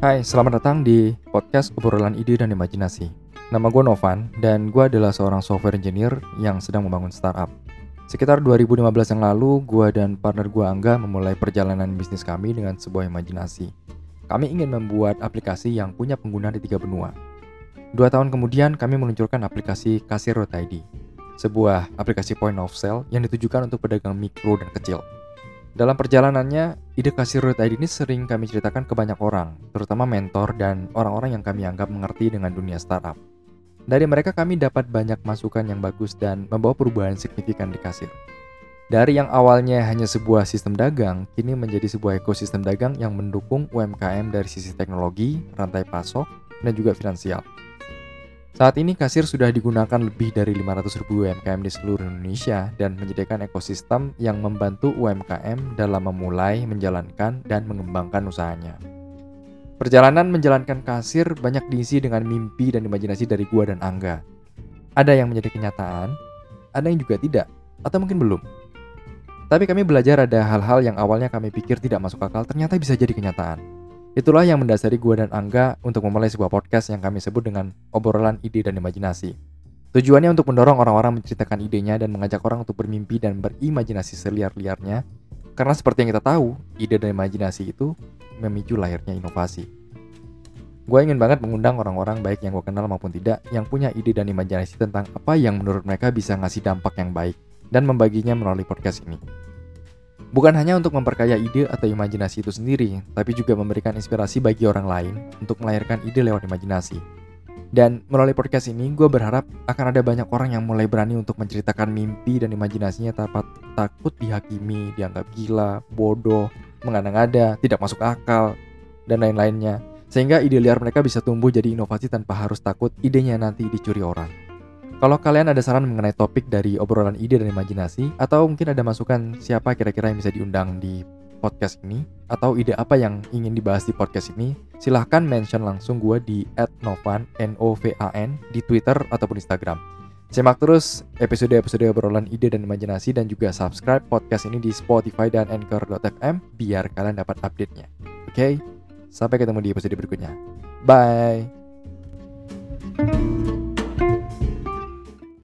Hai, selamat datang di podcast obrolan ide dan imajinasi. Nama gue Novan, dan gue adalah seorang software engineer yang sedang membangun startup. Sekitar 2015 yang lalu, gue dan partner gue Angga memulai perjalanan bisnis kami dengan sebuah imajinasi. Kami ingin membuat aplikasi yang punya pengguna di tiga benua. Dua tahun kemudian, kami meluncurkan aplikasi Kasir.id, sebuah aplikasi point of sale yang ditujukan untuk pedagang mikro dan kecil. Dalam perjalanannya, ide kasir root ID ini sering kami ceritakan ke banyak orang, terutama mentor dan orang-orang yang kami anggap mengerti dengan dunia startup. Dari mereka kami dapat banyak masukan yang bagus dan membawa perubahan signifikan di kasir. Dari yang awalnya hanya sebuah sistem dagang, kini menjadi sebuah ekosistem dagang yang mendukung UMKM dari sisi teknologi, rantai pasok, dan juga finansial. Saat ini kasir sudah digunakan lebih dari 500 ribu UMKM di seluruh Indonesia dan menyediakan ekosistem yang membantu UMKM dalam memulai, menjalankan, dan mengembangkan usahanya. Perjalanan menjalankan kasir banyak diisi dengan mimpi dan imajinasi dari gua dan Angga. Ada yang menjadi kenyataan, ada yang juga tidak, atau mungkin belum. Tapi kami belajar ada hal-hal yang awalnya kami pikir tidak masuk akal ternyata bisa jadi kenyataan. Itulah yang mendasari gue dan Angga untuk memulai sebuah podcast yang kami sebut dengan obrolan ide dan imajinasi. Tujuannya untuk mendorong orang-orang menceritakan idenya dan mengajak orang untuk bermimpi dan berimajinasi seliar-liarnya. Karena seperti yang kita tahu, ide dan imajinasi itu memicu lahirnya inovasi. Gue ingin banget mengundang orang-orang baik yang gue kenal maupun tidak yang punya ide dan imajinasi tentang apa yang menurut mereka bisa ngasih dampak yang baik dan membaginya melalui podcast ini. Bukan hanya untuk memperkaya ide atau imajinasi itu sendiri, tapi juga memberikan inspirasi bagi orang lain untuk melahirkan ide lewat imajinasi. Dan melalui podcast ini, gue berharap akan ada banyak orang yang mulai berani untuk menceritakan mimpi dan imajinasinya tanpa takut dihakimi, dianggap gila, bodoh, mengada-ngada, tidak masuk akal, dan lain-lainnya. Sehingga ide liar mereka bisa tumbuh jadi inovasi tanpa harus takut idenya nanti dicuri orang. Kalau kalian ada saran mengenai topik dari obrolan ide dan imajinasi, atau mungkin ada masukan siapa kira-kira yang bisa diundang di podcast ini, atau ide apa yang ingin dibahas di podcast ini, silahkan mention langsung gue di @novan n o v a n di Twitter ataupun Instagram. Simak terus episode-episode obrolan ide dan imajinasi dan juga subscribe podcast ini di Spotify dan Anchor.fm biar kalian dapat update-nya. Oke, okay? sampai ketemu di episode berikutnya. Bye.